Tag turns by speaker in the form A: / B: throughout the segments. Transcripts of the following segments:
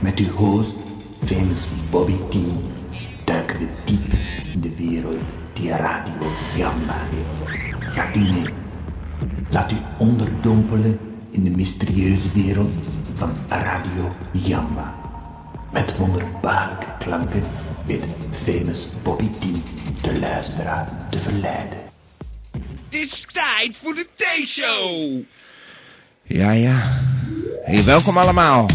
A: Met uw host, famous Bobby T, duiken we diep in de wereld die Radio Jamba heeft. Gaat u mee? Laat u onderdompelen in de mysterieuze wereld van Radio Jamba. Met wonderbaarlijke klanken weet famous Bobby T de luisteraar te verleiden.
B: Het is tijd voor de T-show.
C: Ja, ja. Hey, welkom allemaal.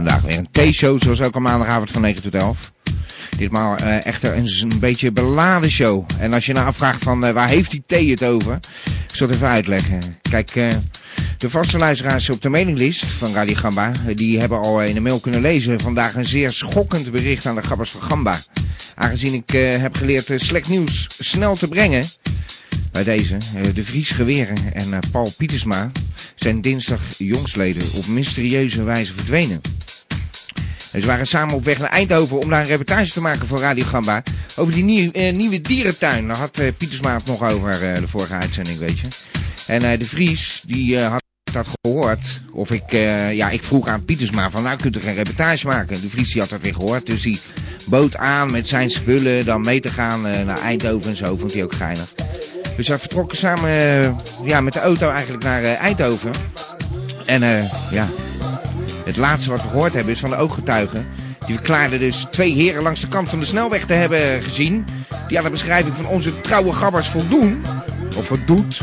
C: Vandaag weer een T-show, zoals elke maandagavond van 9 tot 11. Ditmaal uh, echter een, een beetje beladen show. En als je nou afvraagt van uh, waar heeft die thee het over? Ik zal het even uitleggen. Kijk, uh, de vaste luisteraars op de mailinglist van Radio Gamba, die hebben al in de mail kunnen lezen vandaag een zeer schokkend bericht aan de gabbers van Gamba. Aangezien ik heb geleerd slecht nieuws snel te brengen, bij deze, de Vries Geweren en Paul Pietersma zijn dinsdag jongsleden op mysterieuze wijze verdwenen. Ze waren samen op weg naar Eindhoven om daar een reportage te maken voor Radio Gamba. Over die uh, nieuwe dierentuin. Daar had uh, Pietersma het nog over uh, de vorige uitzending, weet je. En de Vries, die had dat gehoord. Of ik, ja, ik vroeg aan Pietersma van, nou kunt u geen reportage maken. De Vries die had dat weer gehoord. Dus die bood aan met zijn spullen dan mee te gaan naar Eindhoven en zo. Vond hij ook geinig. Dus zij vertrokken samen ja, met de auto eigenlijk naar Eindhoven. En ja, het laatste wat we gehoord hebben is van de ooggetuigen. Die verklaarden dus twee heren langs de kant van de snelweg te hebben gezien. Die aan de beschrijving van onze trouwe gabbers voldoen. Of voldoet.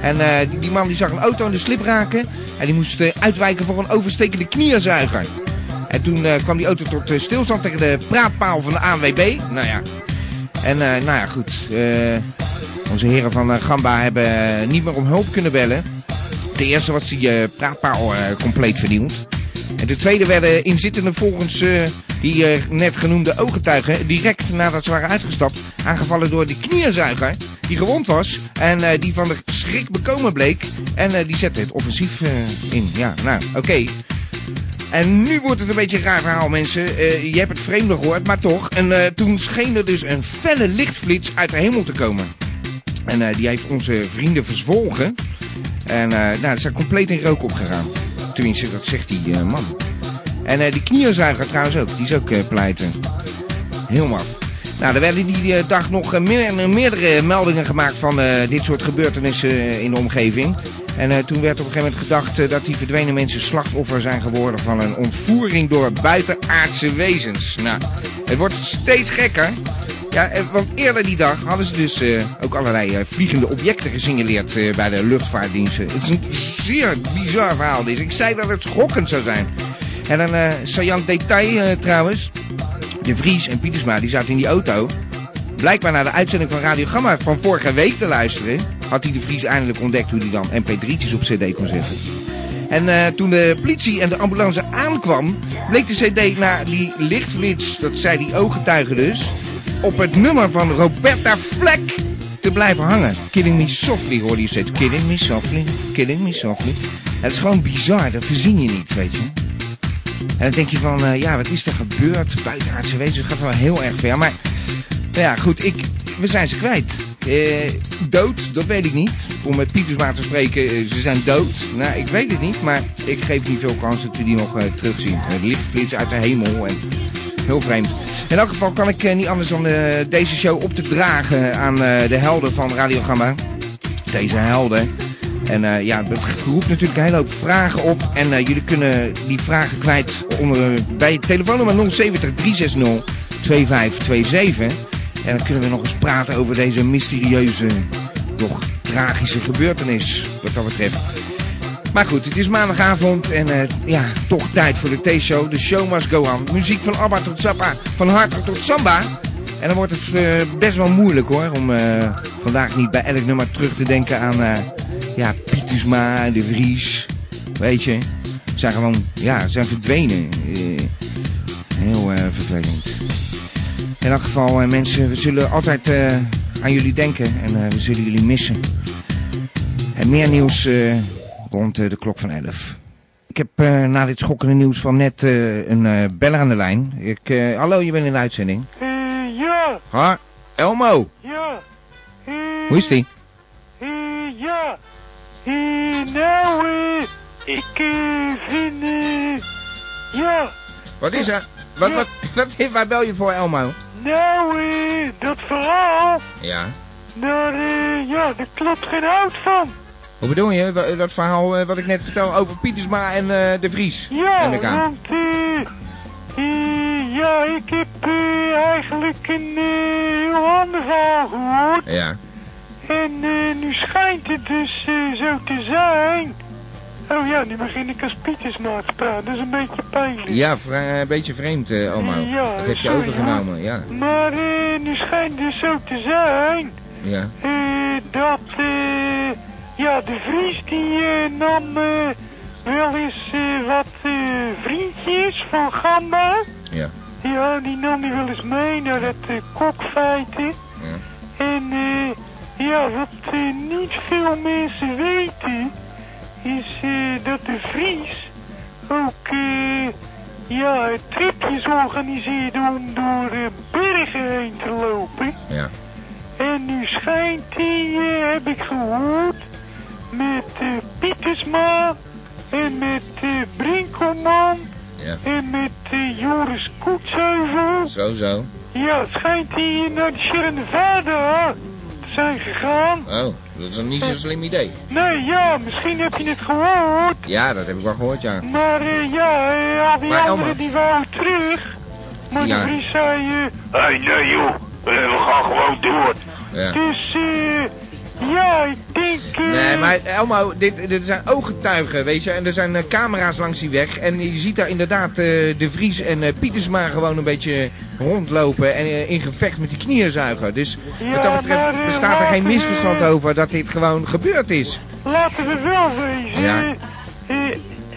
C: En die, man die zag een auto in de slip raken. En die moest uitwijken voor een overstekende knierzuiger. En toen kwam die auto tot stilstand tegen de praatpaal van de ANWB. Nou ja. En nou ja, goed. Onze heren van Gamba hebben niet meer om hulp kunnen bellen. De eerste was die praatpaal compleet vernield. En de tweede werden inzittenden volgens die net genoemde ooggetuigen direct nadat ze waren uitgestapt aangevallen door die knierzuiger die gewond was en die van de schrik bekomen bleek en die zette het offensief in. Ja, nou, oké. En nu wordt het een beetje een raar verhaal, mensen. je hebt het vreemde gehoord, maar toch. En toen scheen er dus een felle lichtflits uit de hemel te komen. En die heeft onze vrienden verzwolgen. En nou, ze zijn compleet in rook opgegaan. Tenminste, dat zegt die uh, man. En die knierzuiger trouwens ook. Die is ook pleiten. Heel maf. Nou, er werden die dag nog meer, meerdere meldingen gemaakt van dit soort gebeurtenissen in de omgeving. En toen werd op een gegeven moment gedacht dat die verdwenen mensen slachtoffer zijn geworden van een ontvoering door buitenaardse wezens. Nou, het wordt steeds gekker. Ja, want eerder die dag hadden ze dus uh, ook allerlei uh, vliegende objecten gesignaleerd bij de luchtvaartdiensten. Het is een zeer bizar verhaal dit. Ik zei dat het schokkend zou zijn. En een uh, saillant detail trouwens. De Vries en Pietersma die zaten in die auto. Blijkbaar naar de uitzending van Radio Gamma van vorige week te luisteren... had hij de Vries eindelijk ontdekt hoe hij dan mp3'tjes op cd kon zetten. En toen de politie en de ambulance aankwam... bleek de cd naar die lichtflits, dat zei die ooggetuigen dus op het nummer van Roberta Fleck te blijven hangen. Killing Me Softly hoorde je steeds. Killing Me Softly, Killing Me Softly. Het is gewoon bizar, dat verzin je niet, weet je. En dan denk je van, uh, ja, wat is er gebeurd? Buitenaardse wezens, het gaat wel heel erg ver. Maar, nou ja, goed, ik, we zijn ze kwijt. Uh, dood, dat weet ik niet. Om met Pietersma te spreken, uh, ze zijn dood. Nou, ik weet het niet, maar ik geef niet veel kans dat we die nog terugzien. Lichtflits uit de hemel en heel vreemd. In elk geval kan ik uh, niet anders dan uh, deze show op te dragen aan uh, de helden van Radiogramma. Deze helden. En ja, dat roept natuurlijk een hele hoop vragen op. En jullie kunnen die vragen kwijt onder, bij telefoonnummer 070 360 2527. En dan kunnen we nog eens praten over deze mysterieuze, toch tragische gebeurtenis wat dat betreft. Maar goed, het is maandagavond en uh, ja, toch tijd voor de T-show. De show must go on. Muziek van Abba tot Zappa, van Hartog tot Samba. En dan wordt het uh, best wel moeilijk hoor, om uh, vandaag niet bij elk nummer terug te denken aan ja, Pietersma, De Vries. Weet je, zijn gewoon, ja, zijn verdwenen. heel vervelend. In elk geval mensen, we zullen altijd aan jullie denken en we zullen jullie missen. En meer nieuws rond uh, de klok van 11. Ik heb uh, na dit schokkende nieuws van net uh, een beller aan de lijn. Ik, hallo, je bent in de uitzending.
D: ja.
C: Ha, Elmo.
D: Ja.
C: Hoe is die?
D: ja. Eh, nou, eh, ik eh, vind, eh, ja,
C: Wat is er? Wat, wat, wat, waar bel je voor, Elmo?
D: nou, eh, dat verhaal,
C: Ja.
D: daar, eh, ja, daar klopt geen hout van.
C: Hoe bedoel je? Dat verhaal eh, wat ik net vertel over Pietersma en eh, De Vries.
D: Ja, want, eh, ja, ik heb eigenlijk een heel ander verhaal gehoord.
C: Ja.
D: En nu schijnt het dus zo te zijn. Oh ja, nu begin ik als Pietersma te praten. Dat is een beetje pijnlijk.
C: Ja, een beetje vreemd, eh Elmo.
D: Ja,
C: dat heb je overgenomen, ja.
D: Maar nu schijnt het dus zo te zijn.
C: Ja.
D: dat eh, ja, de Vries die eh, nam eh, wel eens eh, wat vriendjes van Gamba.
C: Ja.
D: Ja, die nam hij wel eens mee naar het kokfeiten.
C: Ja.
D: En eh, ja, wat niet veel mensen weten, is dat de Vries ook ja, tripjes organiseerde om door bergen heen te lopen.
C: Ja.
D: En nu schijnt hij, heb ik gehoord, met eh, Pietersma en met eh, Brinkelman
C: Ja.
D: en met eh, Joris Koetsheuvel.
C: Zo, zo.
D: Ja, het schijnt hij naar de Nevada te zijn gegaan.
C: Oh, dat is een niet zo'n slim idee.
D: Nee, ja, misschien heb je het gehoord.
C: Ja, dat heb ik wel gehoord, ja.
D: Maar ja, al die
C: Maar,
D: anderen
C: Elmer.
D: die waren terug. Maar
C: Ja.
D: de zei...
E: Hé, nee joh, we gaan gewoon door.
C: ja.
D: dus ja, ik denk... eh,
C: Nee, maar Elmo, dit, dit zijn ooggetuigen, weet je. En er zijn eh, camera's langs die weg. En je ziet daar inderdaad eh, De Vries en eh, Pietersma gewoon een beetje rondlopen. En eh, in gevecht met die knieën zuigen. Dus
D: Ja,
C: wat dat betreft
D: eh,
C: bestaat er geen
D: we-
C: misverstand over dat dit gewoon gebeurd is.
D: Laten we wel wezen.
C: Ja.
D: eh,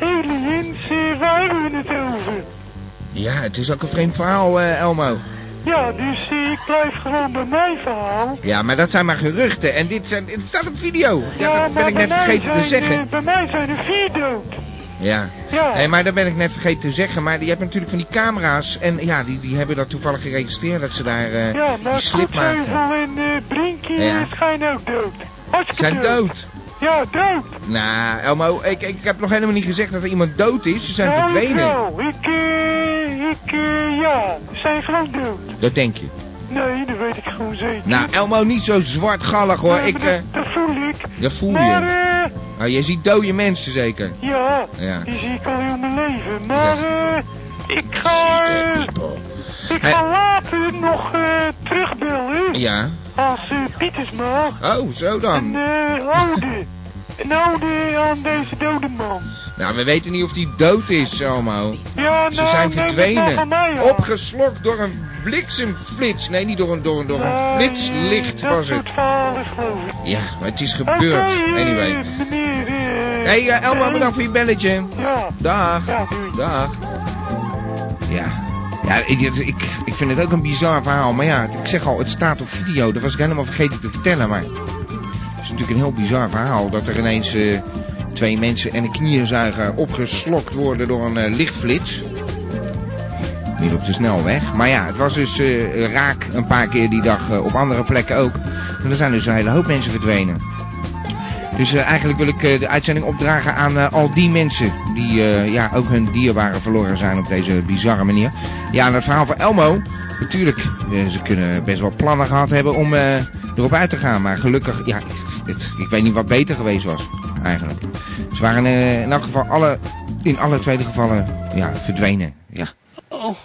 D: aliens, eh, waar hebben we het over?
C: Ja, het is ook een vreemd verhaal, eh, Elmo.
D: Ja, dus ik blijf gewoon bij mijn verhaal.
C: Ja, maar dat zijn maar geruchten. En dit, zijn, dit staat op video. Ja, dat ben ik net vergeten te zeggen.
D: eh, bij mij zijn er vier dood.
C: Ja.
D: Ja.
C: Nee, maar dat ben ik net vergeten te zeggen. Maar je hebt natuurlijk van die camera's. En ja, die, die hebben dat toevallig geregistreerd. Dat ze daar eh
D: Ja,
C: die
D: maar
C: slip maakten.
D: Koetsheuvel en eh Brinkie
C: Ja.
D: schijnen ook dood. Hartstikke
C: Zijn dood.
D: Ja, dood.
C: Nou, Elmo, ik, ik heb nog helemaal niet gezegd dat er iemand dood is. Ze zijn
D: nou,
C: verdwenen.
D: Wel. ik, eh, ik, ja, ze zijn gewoon dood.
C: Dat denk je.
D: Nee, dat weet ik gewoon zeker.
C: Nou, Elmo, niet zo zwartgallig hoor.
D: Ja,
C: Ik,
D: maar
C: eh,
D: dat, dat voel ik.
C: dat voel
D: Maar,
C: je.
D: eh,
C: Nou, je ziet dode mensen zeker.
D: ja,
C: Ja.
D: die zie ik al heel mijn leven. Maar, eh, ik ga, ik ga later nog terugbellen.
C: Ja.
D: Als eh, Pietersma.
C: Oh, zo
D: Een
C: dan.
D: eh, ode. Een ode aan deze dode man.
C: Nou, we weten niet of die dood is, Elmo.
D: Ja,
C: Ze
D: nou,
C: zijn
D: maar van
C: verdwenen.
D: mij.
C: Opgeslokt door een bliksemflits. Nee, niet door een, door, een- door een
D: Nee,
C: flitslicht was het. Ja, maar het is gebeurd.
D: Eh,
C: Anyway.
D: meneer... eh,
C: Hé, hey, Elmo,
D: eh,
C: bedankt voor je belletje.
D: Ja,
C: Dag.
D: ja.
C: Dag. Ja. Ja, ik, ik, vind het ook een bizar verhaal. Maar ja, ik zeg al, het staat op video. Dat was ik helemaal vergeten te vertellen. Maar het is natuurlijk een heel bizar verhaal. Dat er ineens eh, twee mensen en een knieënzuiger opgeslokt worden door een eh, lichtflits. Niet op de snelweg. Maar ja, het was dus eh, raak een paar keer die dag op andere plekken ook. En er zijn dus een hele hoop mensen verdwenen. Dus eh, eigenlijk wil ik eh, de uitzending opdragen aan eh, al die mensen die ja, ook hun dierbaren verloren zijn op deze bizarre manier. Ja, en het verhaal van Elmo, natuurlijk, ze kunnen best wel plannen gehad hebben om erop uit te gaan. Maar gelukkig, ja, ik weet niet wat beter geweest was, eigenlijk. Ze waren in elk geval alle, in alle tweede gevallen, ja, verdwenen. Ja.
F: Oh,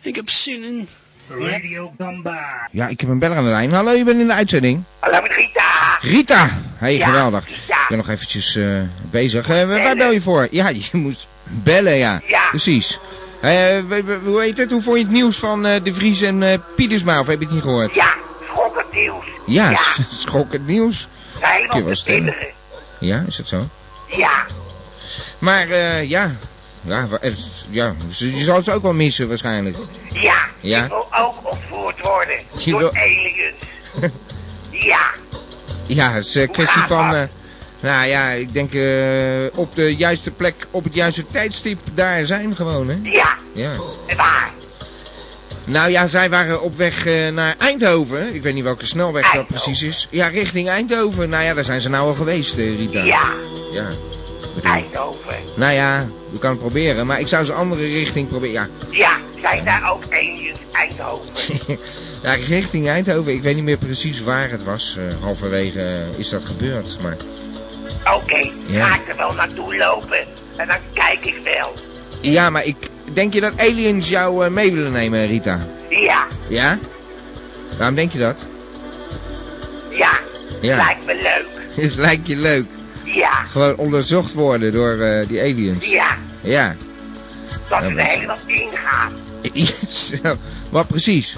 F: ik heb zin in.
G: Radio Gamba.
C: ja, ik heb een beller aan de lijn. Hallo, je bent in de uitzending.
E: Hallo met Rita.
C: Rita! Hey,
E: Ja,
C: geweldig.
E: ja.
C: Ik ben nog eventjes eh, bezig. Eh, waar bel je voor? Ja, je moest bellen, ja.
E: Ja.
C: Precies. W- hoe heet het? Hoe vond je het nieuws van De Vries en Pietersma? Of heb je het niet gehoord?
E: Ja, schokkend nieuws.
C: Ja, schokkend nieuws.
E: Helemaal
C: stellen.
E: kinderen.
C: Ja, is dat zo?
E: Ja,
C: Maar ja, ja, ja, je zal ze ook wel missen waarschijnlijk.
E: ja,
C: Ja.
E: ik wil ook ontvoerd worden door aliens. ja,
C: Ja, het is een kwestie
E: gaat
C: van... eh, nou ja, ik denk eh, op de juiste plek, op het juiste tijdstip daar zijn gewoon, hè?
E: ja,
C: Ja.
E: en waar?
C: Nou ja, zij waren op weg eh, naar Eindhoven. Ik weet niet welke snelweg dat precies is. Ja, richting Eindhoven. Nou ja, daar zijn ze nou al geweest, eh, Rita.
H: Ja,
C: Ja.
H: Eindhoven.
C: Nou ja, je kan het proberen, maar ik zou ze andere richting proberen. Ja,
H: Ja, zijn daar ook aliens Eindhoven?
C: ja richting Eindhoven. Ik weet niet meer precies waar het was. Eh, halverwege eh, is dat gebeurd, maar...
H: Oké,
C: Ja.
H: ga ik er wel naartoe lopen en dan kijk ik wel.
C: Ja, maar ik... Denk je dat aliens jou eh, mee willen nemen, Rita?
H: Ja,
C: Ja? Waarom denk je dat?
H: ja,
C: Ja.
H: lijkt me leuk.
C: Het lijkt je leuk.
H: Ja,
C: Gewoon onderzocht worden door eh, die aliens.
H: ja,
C: Ja.
H: dat
C: Ja,
H: er
C: maar-
H: helemaal ingaan.
C: Wat precies?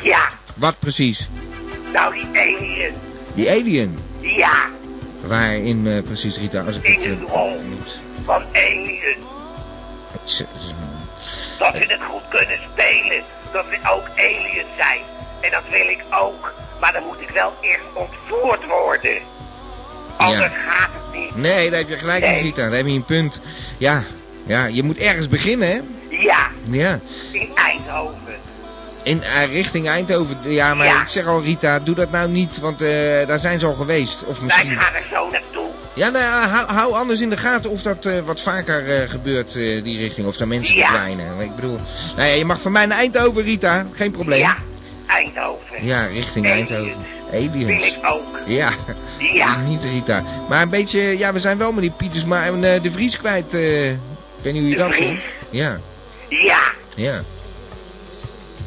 H: Ja,
C: Wat precies?
H: nou die alien.
C: Die alien.
H: Ja,
C: Waarin eh, precies, Rita? Als ik
H: in
C: het
H: de
C: eh,
H: rol van alien. Dat we het goed kunnen spelen. Dat we ook aliens zijn. En dat wil ik ook. Maar dan moet ik wel eerst ontvoerd worden. Anders gaat het niet.
C: Nee, daar heb je gelijk in. Rita. Daar heb je een punt. Ja, ja, je moet ergens beginnen, hè?
H: Ja,
C: Ja.
H: in Eindhoven.
C: In eh, richting Eindhoven. Ja, maar
H: Ja.
C: ik zeg al, Rita, doe dat nou niet, want eh, daar zijn ze al geweest. Of
H: Wij
C: misschien...
H: gaan er zo naartoe.
C: Ja, nou, ja, hou, hou anders in de gaten of dat eh, wat vaker eh, gebeurt, eh, die richting. Of daar mensen
H: Ja.
C: verdwijnen. Ik bedoel, nou ja, je mag van mij naar Eindhoven, Rita. Geen probleem.
H: Ja, Eindhoven.
C: Ja, richting
H: Aliens.
C: Eindhoven.
H: Wil
C: Aliens.
H: ik ook.
C: Ja,
H: Ja,
C: niet Rita. Maar een beetje, ja, we zijn wel met die Pietersma en eh, de Vries kwijt. eh. ik weet niet hoe je
H: De
C: dat
H: Vries.
C: vindt. Ja,
H: ja.
C: ja.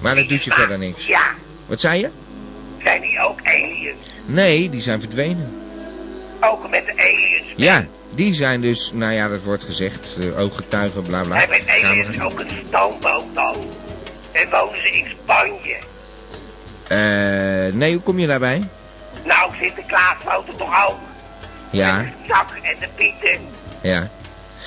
C: Maar dat doet je
H: Maar-
C: verder niks.
H: Ja,
C: Wat zei je?
H: zijn die ook aliens?
C: Nee, die zijn verdwenen.
H: Ook met de aliens.
C: Ja, die zijn dus, nou ja, dat wordt gezegd, eh, ooggetuigen, bla bla.
H: Hebben aliens ook een stoomboot dan? En wonen ze in Spanje?
C: Eh, nee, hoe kom je daarbij?
H: Nou, Sinterklaas woont er toch ook?
C: Ja,
H: Met de zak en de pieten.
C: ja.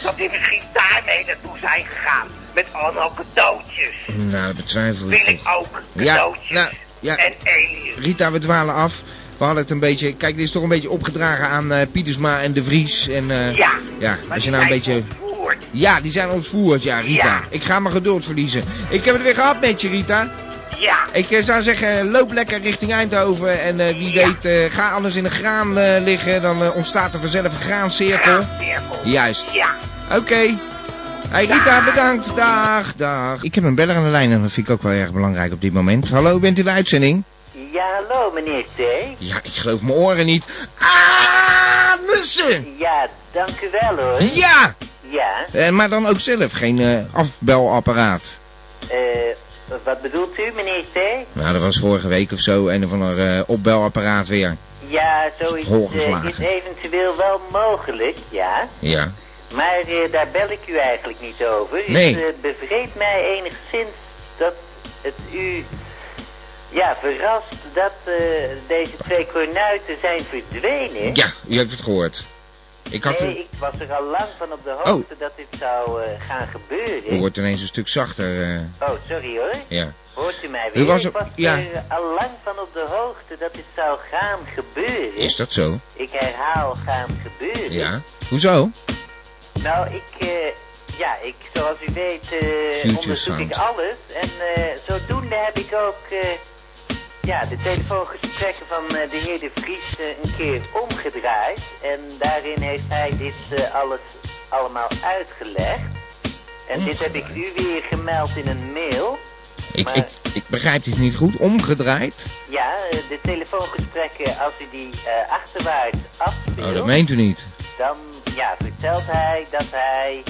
H: Dat die misschien daarmee naartoe zijn gegaan. Met allemaal cadeautjes.
C: Nou, dat betwijfel
H: Wil
C: ik.
H: ik ook
C: Ja,
H: cadeautjes.
C: nou, ja.
H: En aliens.
C: Rita, we dwalen af. We hadden het een beetje, kijk, dit is toch een beetje opgedragen aan eh, Pietersma en de Vries. En, eh,
H: Ja.
C: ja, als je
H: die
C: nou een
H: zijn
C: beetje...
H: ontvoerd.
C: Ja, die zijn ontvoerd, ja, Rita.
H: Ja.
C: Ik ga mijn geduld verliezen. Ik heb het weer gehad met je, Rita.
H: Ja.
C: Ik eh, zou zeggen, loop lekker richting Eindhoven. En eh, wie
H: Ja.
C: weet, eh, ga anders in een graan eh, liggen. Dan eh, ontstaat er vanzelf een graancirkel.
H: Graancirkel.
C: Juist.
H: Ja.
C: Oké. Hey Rita, bedankt. Dag, dag. Ik heb een beller aan de lijn en dat vind ik ook wel erg belangrijk op dit moment. Hallo, bent u in de uitzending?
I: Ja, hallo meneer T.
C: Ja, ik geloof mijn oren niet. Ah, nussen!
I: Ja, dank u wel hoor.
C: Ja!
I: Ja,
C: Eh, maar dan ook zelf, geen eh, afbelapparaat.
I: eh, wat bedoelt u meneer T?
C: Nou, dat was vorige week of zo, een of ander eh, opbelapparaat weer.
I: Ja, zoiets
C: Volgeslagen.
I: is eventueel wel mogelijk, ja.
C: Ja.
I: Maar eh, daar bel ik u eigenlijk niet over.
C: Nee.
I: Het uh, bevreedt mij enigszins dat het u... Ja, verrast dat deze twee kornuiten zijn verdwenen.
C: Ja, u heeft het gehoord. Ik had...
I: Nee, ik was er al lang van op de
C: Oh.
I: hoogte dat dit zou eh, gaan gebeuren.
C: U wordt ineens een stuk zachter. eh,
I: Oh, sorry hoor.
C: ja.
I: Hoort u mij weer?
C: U was
I: ik was
C: ja.
I: er al lang van op de hoogte dat dit zou gaan gebeuren.
C: Is dat zo?
I: Ik herhaal gaan gebeuren.
C: Ja. Hoezo?
I: Nou, ik, eh, ja, ik, zoals u weet, onderzoek ik alles. En zodoende heb ik ook, ja, de telefoongesprekken van eh, de heer De Vries eh, een keer omgedraaid. En daarin heeft hij dit eh, alles allemaal uitgelegd. En dit heb ik u weer gemeld in een mail.
C: Ik,
I: Maar-
C: ik, ik begrijp dit niet goed. Omgedraaid?
I: Ja, de telefoongesprekken, als u die achterwaarts afspeelt,
C: Oh, dat meent u niet.
I: dan ja, vertelt hij dat hij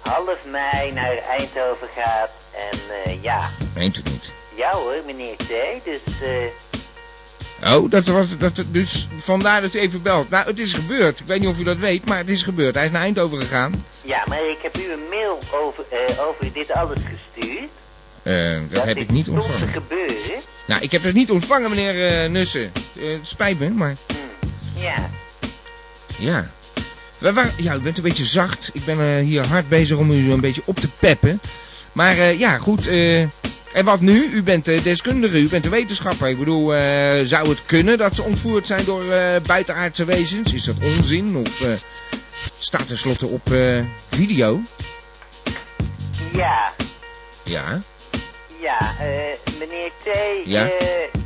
I: half mei naar Eindhoven gaat. En ja,
C: Meent u niet.
I: Ja hoor, meneer T. Dus eh,
C: Oh, dat was, dat, dus vandaar dat u even belt. Nou, het is gebeurd. Ik weet niet of u dat weet, maar het is gebeurd. Hij is naar Eindhoven gegaan.
I: ja, maar ik heb u een mail over, eh, over dit alles gestuurd.
C: Eh, dat, heb ik niet ontvangen.
I: gebeuren.
C: Nou, ik heb het niet ontvangen, meneer eh, Nussen. Het spijt me, maar
I: Hm, ja,
C: ja. We waren, ja, u bent een beetje zacht. Ik ben hier hard bezig om u een beetje op te peppen. Maar eh, ja, goed. eh, en wat nu? U bent de deskundige, u bent de wetenschapper. Ik bedoel, eh, zou het kunnen dat ze ontvoerd zijn door eh, buitenaardse wezens? Is dat onzin? Of eh, staat tenslotte op eh, video?
I: ja,
C: Ja.
I: ja, eh, meneer T.
C: Ja?
I: eh,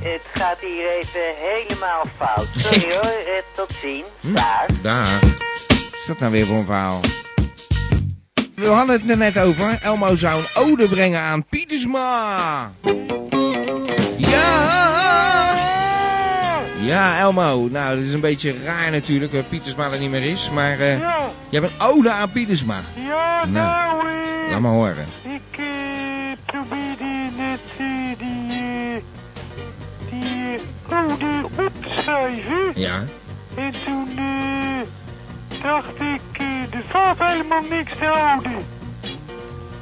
I: het gaat hier even helemaal fout. Sorry hoor, eh, tot ziens.
C: Hm?
I: Dag.
C: Daar. Wat is dat nou weer voor een verhaal? We hadden het er net over. Elmo zou een ode brengen aan Pietersma. Ja! Ja, Elmo. Nou, dat is een beetje raar natuurlijk, dat Pietersma er niet meer is. Maar
D: Ja,
C: je hebt een ode aan Pietersma.
D: ja,
C: Nou,
D: nou, eh,
C: Laat maar horen.
D: ik eh, probeerde net eh, die, die ode op te schrijven.
C: Ja.
D: En toen dacht ik, er valt helemaal niks te ode.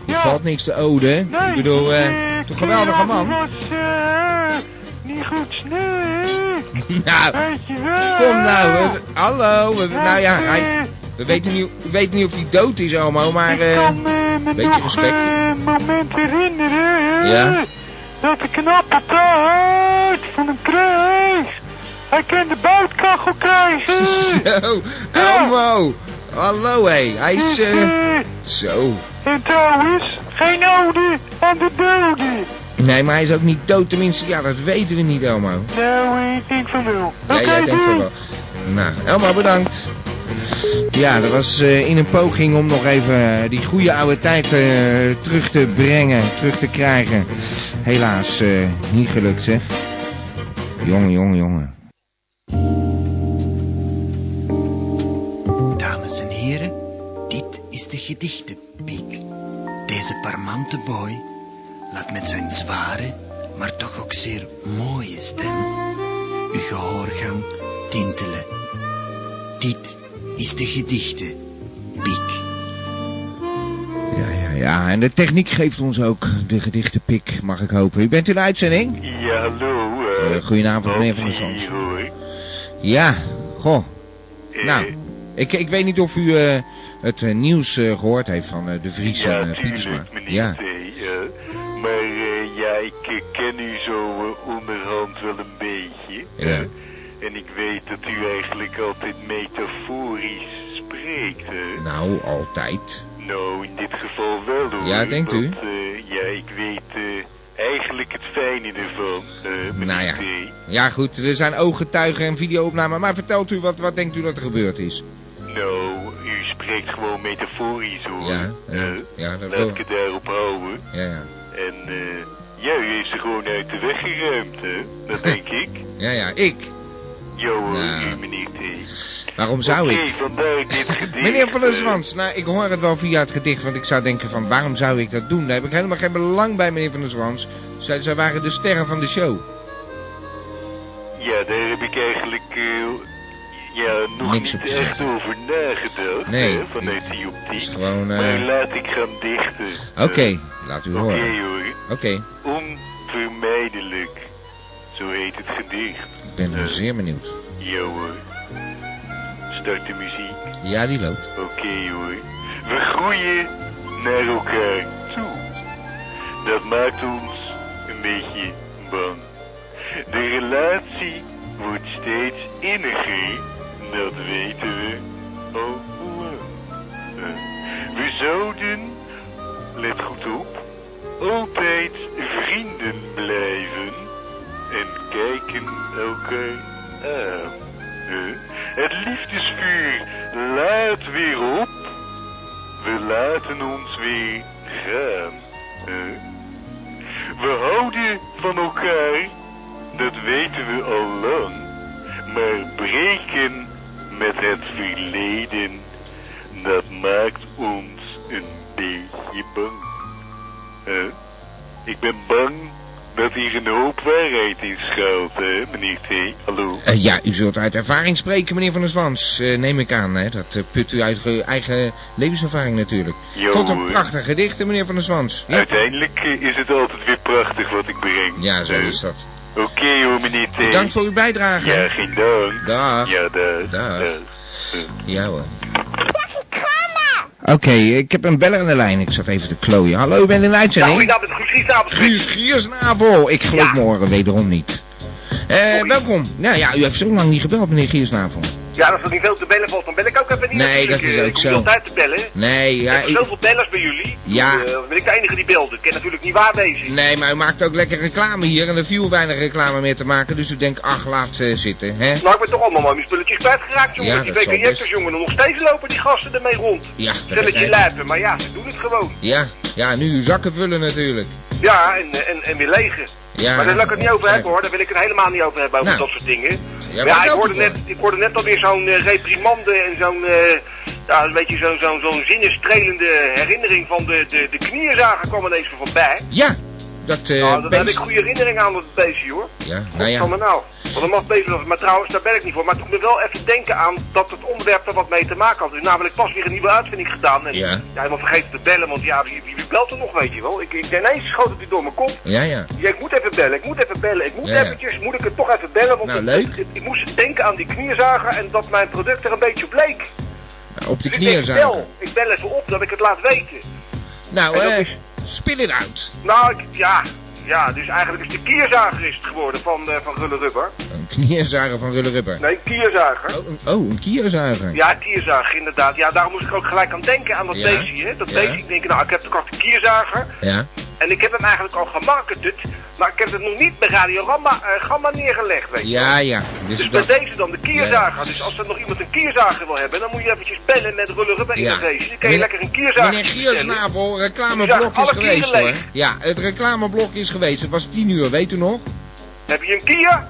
C: Er valt niks te ode?
D: Nee,
C: ik bedoel, eh, toch een geweldige man.
D: was eh, niet goed snel.
C: nou,
D: Weet je wel.
C: kom nou. we- hallo. we- nou ja, hij, we, weten niet, we weten niet of hij dood is, Elmo, maar...
D: ik kan eh, me
C: beetje
D: nog
C: respect.
D: een moment herinneren.
C: Ja?
D: Dat ik een appeltaart van hem kreeg. Hij kan de buitenkachel krijgen.
C: Zo, Elmo. Hallo, hé. Hij is... Eh, zo.
D: en trouwens, geen ode aan de doden.
C: Nee, maar hij is ook niet dood. Tenminste, ja, dat weten we niet, Elmo.
D: Nou, ik denk van wel.
C: Ja, jij denkt
D: doei.
C: wel. Nou, Elmo, bedankt. Ja, dat was eh, in een poging om nog even eh, die goede oude tijd eh, terug te brengen, terug te krijgen. Helaas eh, niet gelukt, zeg. Jongen, jongen, jongen.
A: Dit is de gedichtenpiek. Deze parmante boy laat met zijn zware, maar toch ook zeer mooie stem uw gehoorgang tintelen. Dit is de gedichtenpiek.
C: Ja, ja, ja. En de techniek geeft ons ook de gedichtenpik, mag ik hopen. U bent in de uitzending?
J: Ja, hallo.
C: Eh,
J: eh
C: goedenavond, meneer Van der
J: hoor.
C: Ja, goh.
J: Eh,
C: Nou, ik, ik weet niet of u eh, het eh, nieuws eh, gehoord heeft van eh, de Vries
J: ja,
C: en Pietersma. Ja,
J: maar ja, ik ken u zo onderhand wel een beetje.
C: Ja.
J: en ik weet dat u eigenlijk altijd metaforisch spreekt. hè.
C: nou, altijd.
J: Nou, in dit geval wel hoor.
C: Ja, denkt u?
J: Want, ja, ik weet eigenlijk het fijne ervan, meneer
C: Nou ja. Ja goed, er zijn ooggetuigen en videoopnamen, maar vertelt u, wat, wat denkt u dat er gebeurd is?
J: Spreekt gewoon metaforisch hoor.
C: Ja, ja,
J: Eh,
C: ja, dat
J: Laat
C: wel.
J: ik het daarop houden.
C: Ja, ja.
J: En eh ja, u heeft ze gewoon uit de weg geruimd, hè? Dat denk ik.
C: Ja, ja, ik.
J: Hoor,
C: Nou.
J: u meneer T.
C: Waarom zou
J: Oké,
C: ik?
J: vandaar dit gedicht.
C: Meneer Van der
J: eh,
C: Zwans, nou, ik hoor het wel via het gedicht, want ik zou denken van, waarom zou ik dat doen? Daar heb ik helemaal geen belang bij, meneer Van der Zwans. Zij, zij waren de sterren van de show.
J: Ja, daar heb ik eigenlijk ja, nog
C: Niks
J: niet echt over nagedacht,
C: Nee.
J: hè,
C: is gewoon, eh,
J: Maar laat ik gaan dichten.
C: Oké,
J: Eh,
C: laat u
J: Oké
C: horen.
J: hoor,
C: Oké,
J: onvermijdelijk. Zo heet het gedicht.
C: ik ben er zeer benieuwd.
J: Ja hoor. Start de muziek.
C: Ja, die loopt.
J: Oké hoor. We groeien naar elkaar toe. Dat maakt ons een beetje bang. De relatie wordt steeds inniger. Dat weten we al lang. Eh, We zouden, let goed op, altijd vrienden blijven. En kijken elkaar aan. Eh, Het liefdesvuur laat weer op. We laten ons weer gaan. Eh, We houden van elkaar, dat weten we al lang. Maar breken met het verleden, dat maakt ons een beetje bang. Eh, Ik ben bang dat hier een hoop waarheid in schuilt, hè, meneer T. Hallo?
C: Eh, ja, u zult uit ervaring spreken, meneer Van der Zwans. Eh, neem ik aan, hè. Dat put u uit ge- eigen levenservaring natuurlijk.
J: Jo,
C: Tot een prachtig gedicht, meneer Van der Zwans. Ja,
J: Uiteindelijk is het altijd weer prachtig wat ik breng.
C: ja zo is dat.
J: Oké hoor, meneer T.
C: Bedankt voor uw bijdrage.
J: Ja, geen dank.
C: Dag.
J: Ja, dag.
C: Dag.
J: Dag.
C: Ja hoor. Oké, ik heb een beller in de lijn. Ik zat even te klooien. Hallo, u bent in de
E: Ja,
C: uitzending?
E: goedenavond.
C: Guus Giersnavel. Ik geloof
E: Ja.
C: morgen wederom niet. Eh, welkom. Nou ja, u heeft zo lang niet gebeld, meneer Giersnavel.
E: Ja, als er niet veel te bellen valt, dan bel ik ook even niet.
C: Nee, dat is
E: Eh,
C: ook
E: ik hoef
C: zo.
E: niet altijd te bellen.
C: Nee, ja, ik-
E: zoveel bellers bij jullie.
C: Ja.
E: Eh, dan ben ik de enige die belde. Ik kan natuurlijk niet waar wezen.
C: Nee, maar u maakt ook lekker reclame hier en er viel weinig reclame meer te maken, dus u denkt, ach, laat ze zitten, hè?
E: Nou, ik ben toch allemaal maar mijn spulletjes kwijtgeraakt, jongen.
C: Ja,
E: die WK-jekkers, jongen. Nog steeds lopen die gasten ermee rond.
C: Ja,
E: Stelletje
C: ik.
E: lijpen, maar ja, ze doen het gewoon.
C: Ja, ja, nu uw zakken vullen natuurlijk.
E: Ja, en, eh, en, en weer legen.
C: Ja,
E: maar daar wil ik het niet over hebben, hoor. Daar wil ik het helemaal niet over hebben, over
C: Nou.
E: dat soort dingen.
C: Ja,
E: ik, hoorde net, ik hoorde net alweer zo'n eh, reprimande en zo'n, eh, ja, een beetje zo'n zo'n zo'n zinnenstrelende herinnering van de, de, de kwam ineens voorbij.
C: Ja, dat eh
E: nou, daar heb ik goede herinneringen aan dat beestje, hoor.
C: Ja, nou ja.
E: nou? Een maf beest was. Maar trouwens, daar ben ik niet voor. Maar toen me wel even denken aan dat het onderwerp er wat mee te maken had. Dus namelijk pas weer een nieuwe uitvinding gedaan. En
C: Ja.
E: ja, helemaal vergeten te bellen, want ja, wie, wie, belt er nog, weet je wel? Ik, ik ineens schoot het door mijn kop.
C: Ja, ja.
E: Ja, ik moet even bellen, ik moet even bellen, ik moet
C: Ja,
E: eventjes, moet ik het toch even bellen, want
C: Nou, leuk.
E: ik moest denken aan die knieënzager en dat mijn product er een beetje op leek.
C: Nou, Op de
E: Dus ik bel, ik bel even op dat ik het laat weten.
C: Nou,
E: dat
C: eh, spit het uit.
E: Nou, ik, ja, ja, dus eigenlijk is de kierzager is het geworden van, eh van Rulle Rubber.
C: Een knieënzager van Rulle Rubber.
E: Nee, kierzager.
C: Oh, een, oh, een kierzager.
E: Ja, kierzager, inderdaad. Ja, daarom moest ik ook gelijk aan denken aan dat
C: Ja.
E: beestje, hè. Dat
C: Ja.
E: ik denk, nou, ik heb toch een kierzager.
C: Ja.
E: En ik heb hem eigenlijk al gemarket, maar ik heb het nog niet bij Radio Gamma, eh, Gamma neergelegd, weet je.
C: Ja, ja. Dus
E: Dus
C: dat...
E: bij deze dan de kierzager. Dus als er nog iemand een kierzager wil hebben, dan moet je eventjes bellen met Rulle Rubber
C: Ja.
E: Dan kan je
C: Meneer-
E: lekker een kierzager
C: Meneer. Giersnavel, reclameblok is geweest hoor. Ja, het reclameblok is geweest. Het was 10 uur, weet u nog?
E: Heb je een kier?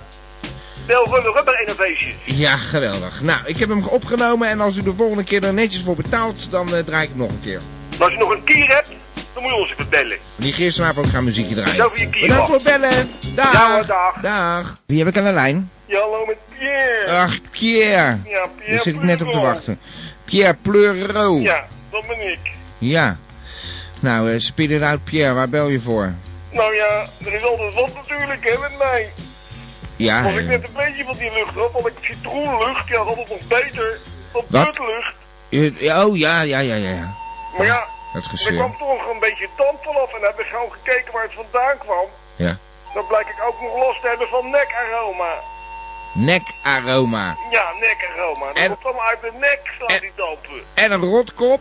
E: Bel Rulle Rubber Innovation.
C: Ja, geweldig. Nou, ik heb hem opgenomen en als u de volgende keer er netjes voor betaalt, dan eh, draai ik hem nog een keer.
E: Maar als je nog een kier hebt, dan moet je ons even bellen.
C: Meneer Giersnavel, ik ga muziekje draaien.
E: Zo voor je kier
C: Bedankt voor bellen. Dag.
E: Ja hoor, dag.
C: Dag. Wie heb ik aan de lijn?
E: Ja, hallo met Pierre.
C: Ach, Pierre.
E: ja, Pierre.
C: Daar zit ik net op te wachten. Pierre Pleuro.
E: Ja, dat ben ik.
C: Ja. Nou, eh spit het uit, Pierre. Waar bel je voor?
E: Nou ja, er is altijd wat natuurlijk, hè, met mij.
C: Ja,
E: Als ik
C: eh,
E: net een beetje van die lucht had, had ik citroenlucht, ja, dat is nog beter dan putlucht.
C: oh, ja, ja, ja, ja.
E: Maar ja,
C: Dat
E: er kwam toch een beetje tand vanaf en heb ik gewoon gekeken waar het vandaan kwam.
C: Ja.
E: Dan blijk ik ook nog last te hebben van nekaroma.
C: Nekaroma.
E: Ja, nekaroma. Dat
C: En-
E: komt allemaal uit de nek, slaan
C: en-
E: die dampen.
C: En een rotkop?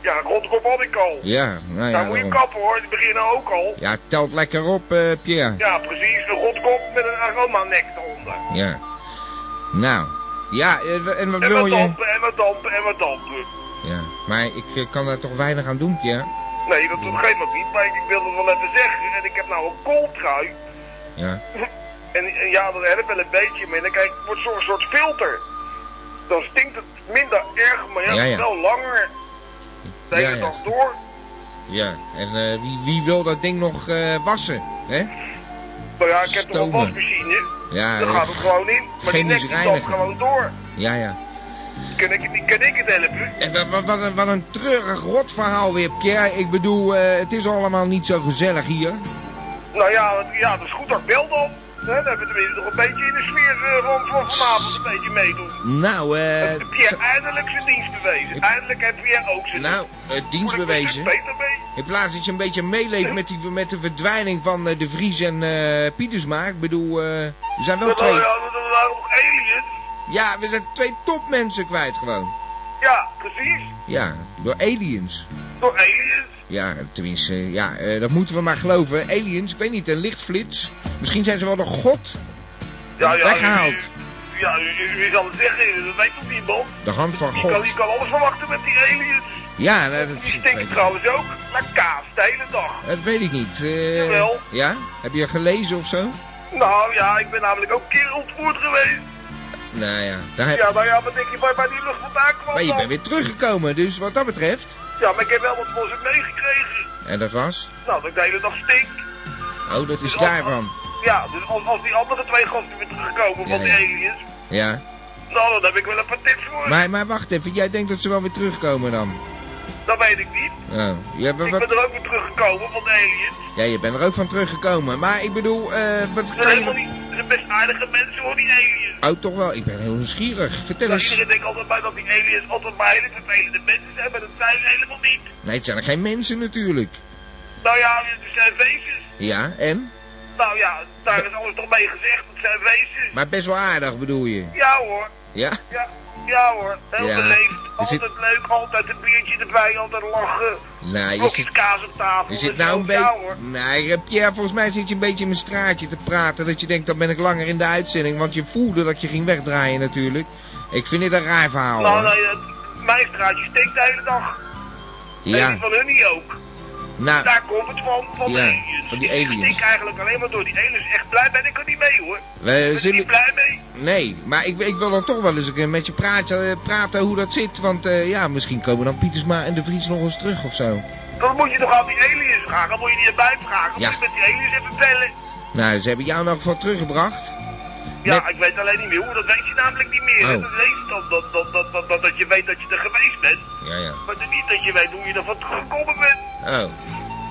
E: Ja, rondkop had ik al.
C: Ja, nou ja.
E: Daar moet je kappen hoor, die beginnen ook al.
C: Ja, telt lekker op, eh, Pierre.
E: Ja, precies, een rotkop met een aromanek eronder.
C: Ja. Nou. Ja, eh, en wat
E: En
C: wil
E: wat
C: je?
E: dampen, en wat dampen, en wat dampen.
C: Ja, maar ik eh, kan daar toch weinig aan doen, Pierre?
E: Nee, dat, dat geeft nog niet, maar ik wil het wel even zeggen. En ik heb nou een kooltrui.
C: Ja.
E: En, en ja, dat helpt wel een beetje, maar dan kijk, het wordt zo'n soort filter. Dan stinkt het minder erg, maar ja,
C: Ja, ja.
E: wel langer. De hele
C: Ja, ja.
E: dag door.
C: Ja, en eh, wie, wie wil dat ding nog eh, wassen, hè?
E: Nou ja, ik heb toch een
C: Stomen.
E: wasmachine.
C: Ja, eh,
E: gaat het gewoon in. Maar die nek gewoon door.
C: Ja, ja.
E: Kan ik, kan ik het helpen?
C: En wat, wat, wat, een- wat een treurig rotverhaal weer, Pierre. Ik bedoel, eh, het is allemaal niet zo gezellig hier.
E: Nou ja, ja, dat is goed dat ik bel dan. Dan hebben we tenminste nog een beetje in de sfeer eh, van, van vanavond een beetje meedoen.
C: Nou, eh...
E: Heb Pierre eindelijk zijn dienst bewezen. Eindelijk heeft Pierre ook zijn
C: Nou, eh, dienst
E: Moet ik
C: bewezen. In plaats dat je een beetje meeleeft met, die, met de verdwijning van eh, de Vries en eh Pietersma. Ik bedoel, eh, er zijn wel
E: Dat
C: twee...
E: waren, ja, dat waren nog aliens.
C: Ja, we zijn twee topmensen kwijt gewoon.
E: Ja, precies.
C: Ja, door aliens.
E: Door aliens.
C: Ja, tenminste, ja, eh, dat moeten we maar geloven. Aliens, ik weet niet, een lichtflits. Misschien zijn ze wel de god.
E: Ja, ja.
C: Weggehaald.
E: u- Ja, u, zal het zeggen, dat weet toch niemand?
C: De hand van
E: Je kan,
C: god.
E: je kan alles verwachten met die aliens.
C: Ja, nou, dat,
E: Die stinken trouwens ook naar kaas de hele dag.
C: dat weet ik niet.
E: Jawel.
C: Ja? Heb je gelezen of zo?
E: Nou ja, ik ben namelijk ook een keer ontvoerd geweest.
C: Nou ja, daar heb...
E: Ja, nou ja, wat denk je waar, waar die lucht vandaan kwam
C: maar je bent weer teruggekomen, dus wat dat betreft.
E: Ja, maar ik heb wel wat voor ze meegekregen.
C: En dat was?
E: Nou, dat ik de hele dag stink.
C: Oh, dat is
E: Dus als-
C: daarvan.
E: Ja, dus als, als die andere twee gasten weer terugkomen van die
C: ja.
E: aliens,
C: Ja.
E: nou dan heb ik wel een paar tips voor.
C: Maar, maar wacht even, jij denkt dat ze wel weer terugkomen dan?
E: Dat weet ik niet.
C: Oh. Ja, maar
E: Ik
C: wat...
E: ben er ook weer teruggekomen van de aliens.
C: ja, je bent er ook van teruggekomen. Maar ik bedoel, eh, wat kan je...
E: helemaal niet, ze zijn best aardige mensen hoor, die aliens.
C: Oh, toch wel? Ik ben heel nieuwsgierig. Vertel
E: Nou,
C: eens.
E: iedereen denkt altijd bij dat die aliens altijd maar hele vervelende mensen zijn, maar dat zijn ze helemaal niet.
C: Nee, het zijn er geen mensen natuurlijk.
E: Nou ja, het zijn wezens.
C: Ja, en?
E: Nou ja, daar is alles toch mee gezegd, het zijn wezens.
C: Maar best wel aardig bedoel je?
E: Ja hoor.
C: Ja?
E: Ja, ja hoor. Heel
C: Ja.
E: beleefd.
C: Zit-
E: Altijd leuk. Altijd een biertje erbij. Altijd lachen.
C: Nou, je zit,
E: kaas op tafel.
C: je zit
E: en
C: nou een
E: Ja
C: beetje...
E: hoor.
C: Nee, Pierre, volgens mij zit je een beetje in mijn straatje te praten. Dat je denkt, dan ben ik langer in de uitzending. Want je voelde dat je ging wegdraaien natuurlijk. Ik vind dit een raar verhaal.
E: Nou,
C: hoor.
E: nee, mijn straatje steekt de hele dag. En
C: Ja,
E: die van hun niet ook.
C: Nou,
E: Daar komt het van, van
C: Ja,
E: aliens.
C: van die
E: Ik
C: aliens.
E: stik eigenlijk alleen maar door die aliens. Echt blij ben ik er niet mee hoor.
C: we
E: Ik ben er
C: zullen...
E: niet blij mee.
C: Nee, maar ik, ik wil dan toch wel eens een keer met je praten, eh, praten hoe dat zit. Want eh, ja, misschien komen dan Pietersma en de Vries nog eens terug of zo.
E: Dan moet je toch aan die aliens vragen. Dan moet je die erbij vragen.
C: Ja.
E: Moet je met die aliens even bellen.
C: Nou, ze hebben jou elk geval teruggebracht.
E: Ja, ik weet alleen niet meer hoe. Dat weet je namelijk niet meer.
C: Oh.
E: Dat lees je dan dat, dat, dat, dat, dat, dat je weet dat je er geweest bent.
C: Ja, ja.
E: Maar niet dat je weet hoe je er van teruggekomen bent.
C: Oh,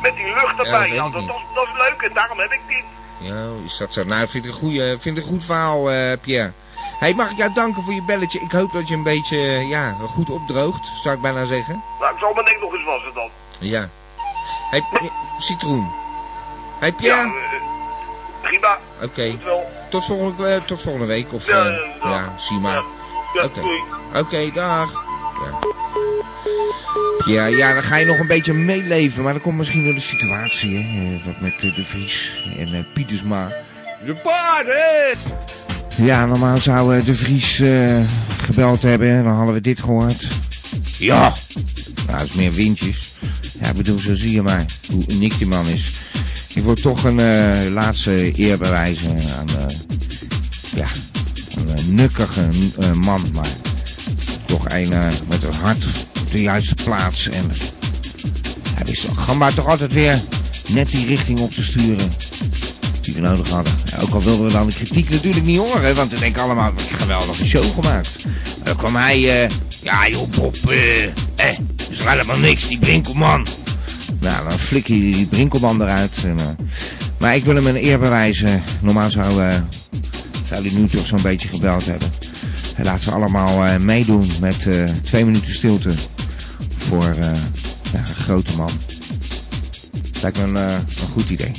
E: Met die lucht
C: dat
E: erbij. Ja,
C: ik
E: dat, dat, is leuk en daarom heb ik dit.
C: ja, is dat zo? Nou, ik vind het een, goeie, ik vind een goed verhaal, eh, Pierre. hey, mag ik jou danken voor je belletje? Ik hoop dat je een beetje, eh, ja, goed opdroogt, zou ik bijna zeggen.
E: Nou, ik zal mijn nek nog eens wassen dan.
C: Ja. hey, citroen. hey,
E: Ja,
C: Pierre.
E: eh, prima.
C: Oké,
E: Goed wel.
C: Tot, volgende, eh, tot volgende week. Of,
E: Ja,
C: eh,
E: ja, ja.
C: zie maar. Oké. dag. Ja. ja, ja, dan ga je nog een beetje meeleven, maar dat komt misschien door de situatie, hè. eh, Wat met de Vries en Pietersma. De paarden! Ja, normaal zou de Vries gebeld hebben, dan hadden we dit gehoord. Ja! Nou, is meer windjes. Ja, ik bedoel, zo zie je maar hoe uniek die man is. Ik wil toch een eh, laatste eer bewijzen aan, eh, ja, een nukkige eh, man, maar toch een met een hart op de juiste plaats. En hij wist Gamba toch altijd weer net die richting op te sturen die we nodig hadden. Ook al wilden we dan de kritiek natuurlijk niet horen, want we denken allemaal, geweldige show gemaakt. Dan kwam hij, ja joh Bob, eh, eh, is toch helemaal niks, die Brinkelman. Nou, dan flik je die Brinkelman eruit. Eh, maar ik wil hem een eer bewijzen. Normaal zou, eh, zou hij nu toch zo'n beetje gebeld hebben. En laten we allemaal eh, meedoen met twee minuten stilte voor ja, een grote man. Lijkt me een, een goed idee.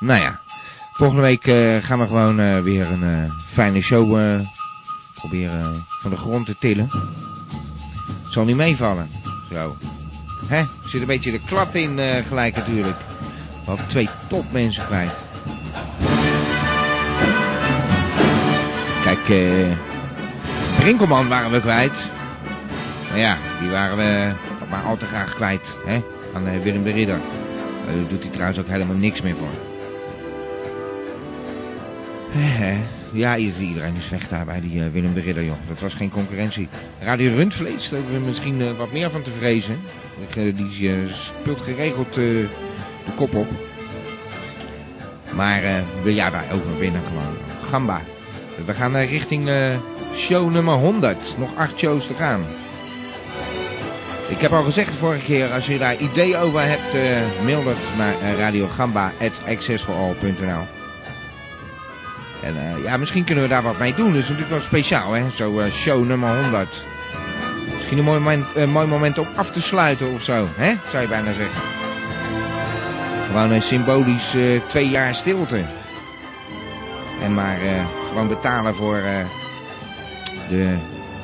C: Nou ja, volgende week eh, gaan we gewoon eh, weer een eh, fijne show proberen van de grond te tillen. Het zal niet meevallen. Zo. Hè? Zit een beetje de klap in gelijk natuurlijk. We hadden twee topmensen kwijt. Kijk, eh Brinkelman waren we kwijt. Maar ja, die waren we maar al te graag kwijt. Hè? Aan Willem de Ridder. Daar doet hij trouwens ook helemaal niks meer voor. Ja, iedereen is weg daar bij die eh, Willem de Ridder, joh. Dat was geen concurrentie. Radio Rundvlees, daar hebben we misschien eh, wat meer van te vrezen. Eh, Die speelt geregeld de kop op. Maar wil jij daar overwinnen gewoon. Gamba. We gaan richting show nummer 100. Nog acht shows te gaan. Ik heb al gezegd de vorige keer, als je daar ideeën over hebt, mail dat naar radiogamba.accessforall.nl En eh, ja, misschien kunnen we daar wat mee doen. Dat is natuurlijk wel speciaal, hè. Zo eh, show nummer 100. Misschien een mooi moment, mooi moment om af te sluiten of zo, hè? Zou je bijna zeggen. Gewoon een symbolisch eh, twee jaar stilte. En maar gewoon betalen voor de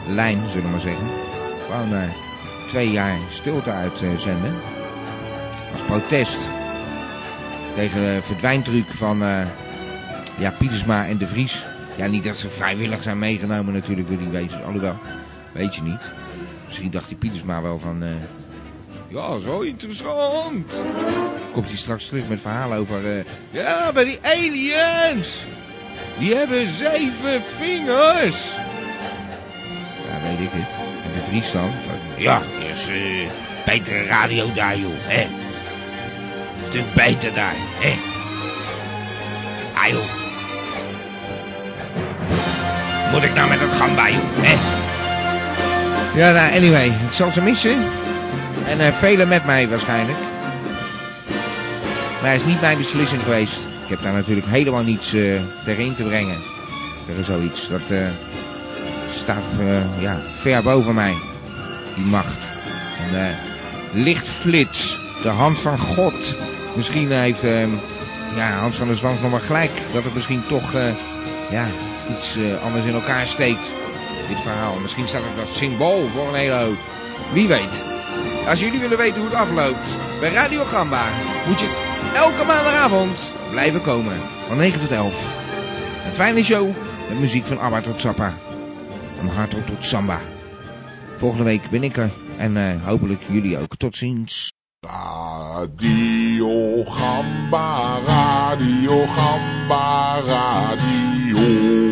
C: lijn, zullen we maar zeggen. Gewoon twee jaar stilte uitzenden. Als protest. Tegen de verdwijntruc van ja, Pietersma en de Vries. Ja, niet dat ze vrijwillig zijn meegenomen natuurlijk door die wezens. Alhoewel, weet je niet. Misschien dacht die Pietersma wel van... eh, ja, zo interessant. Komt hij straks terug met verhalen over... eh, ja, bij die aliens. Die hebben zeven vingers. Ja, weet ik het. En de Vries dan? Ja, is eh betere radio daar, joh. Hè? Een stuk beter daar, hè? Ah, joh. Moet ik nou met gamba, joh, hè? Ja, nou, anyway. Ik zal ze missen. En eh velen met mij waarschijnlijk. Maar het is niet mijn beslissing geweest. Ik heb daar natuurlijk helemaal niets eh tegen in te brengen. Tegen zoiets. Dat eh, staat eh, ja, ver boven mij. Die macht. En eh lichtflits. De hand van God. Misschien heeft eh, ja, Hans van der Zwans nog maar gelijk. Dat het misschien toch eh, ja, eh, anders in elkaar steekt. Dit verhaal. Misschien staat het wat symbool voor een hele hoop. Wie weet. Als jullie willen weten hoe het afloopt bij Radio Gamba, moet je elke maandagavond blijven komen. Van 9 tot 11. Een fijne show met muziek van ABBA tot Zappa. Van hardrock tot samba. Volgende week ben ik er. En eh, hopelijk jullie ook. Tot ziens.
K: Radio Gamba, Radio Gamba. Radio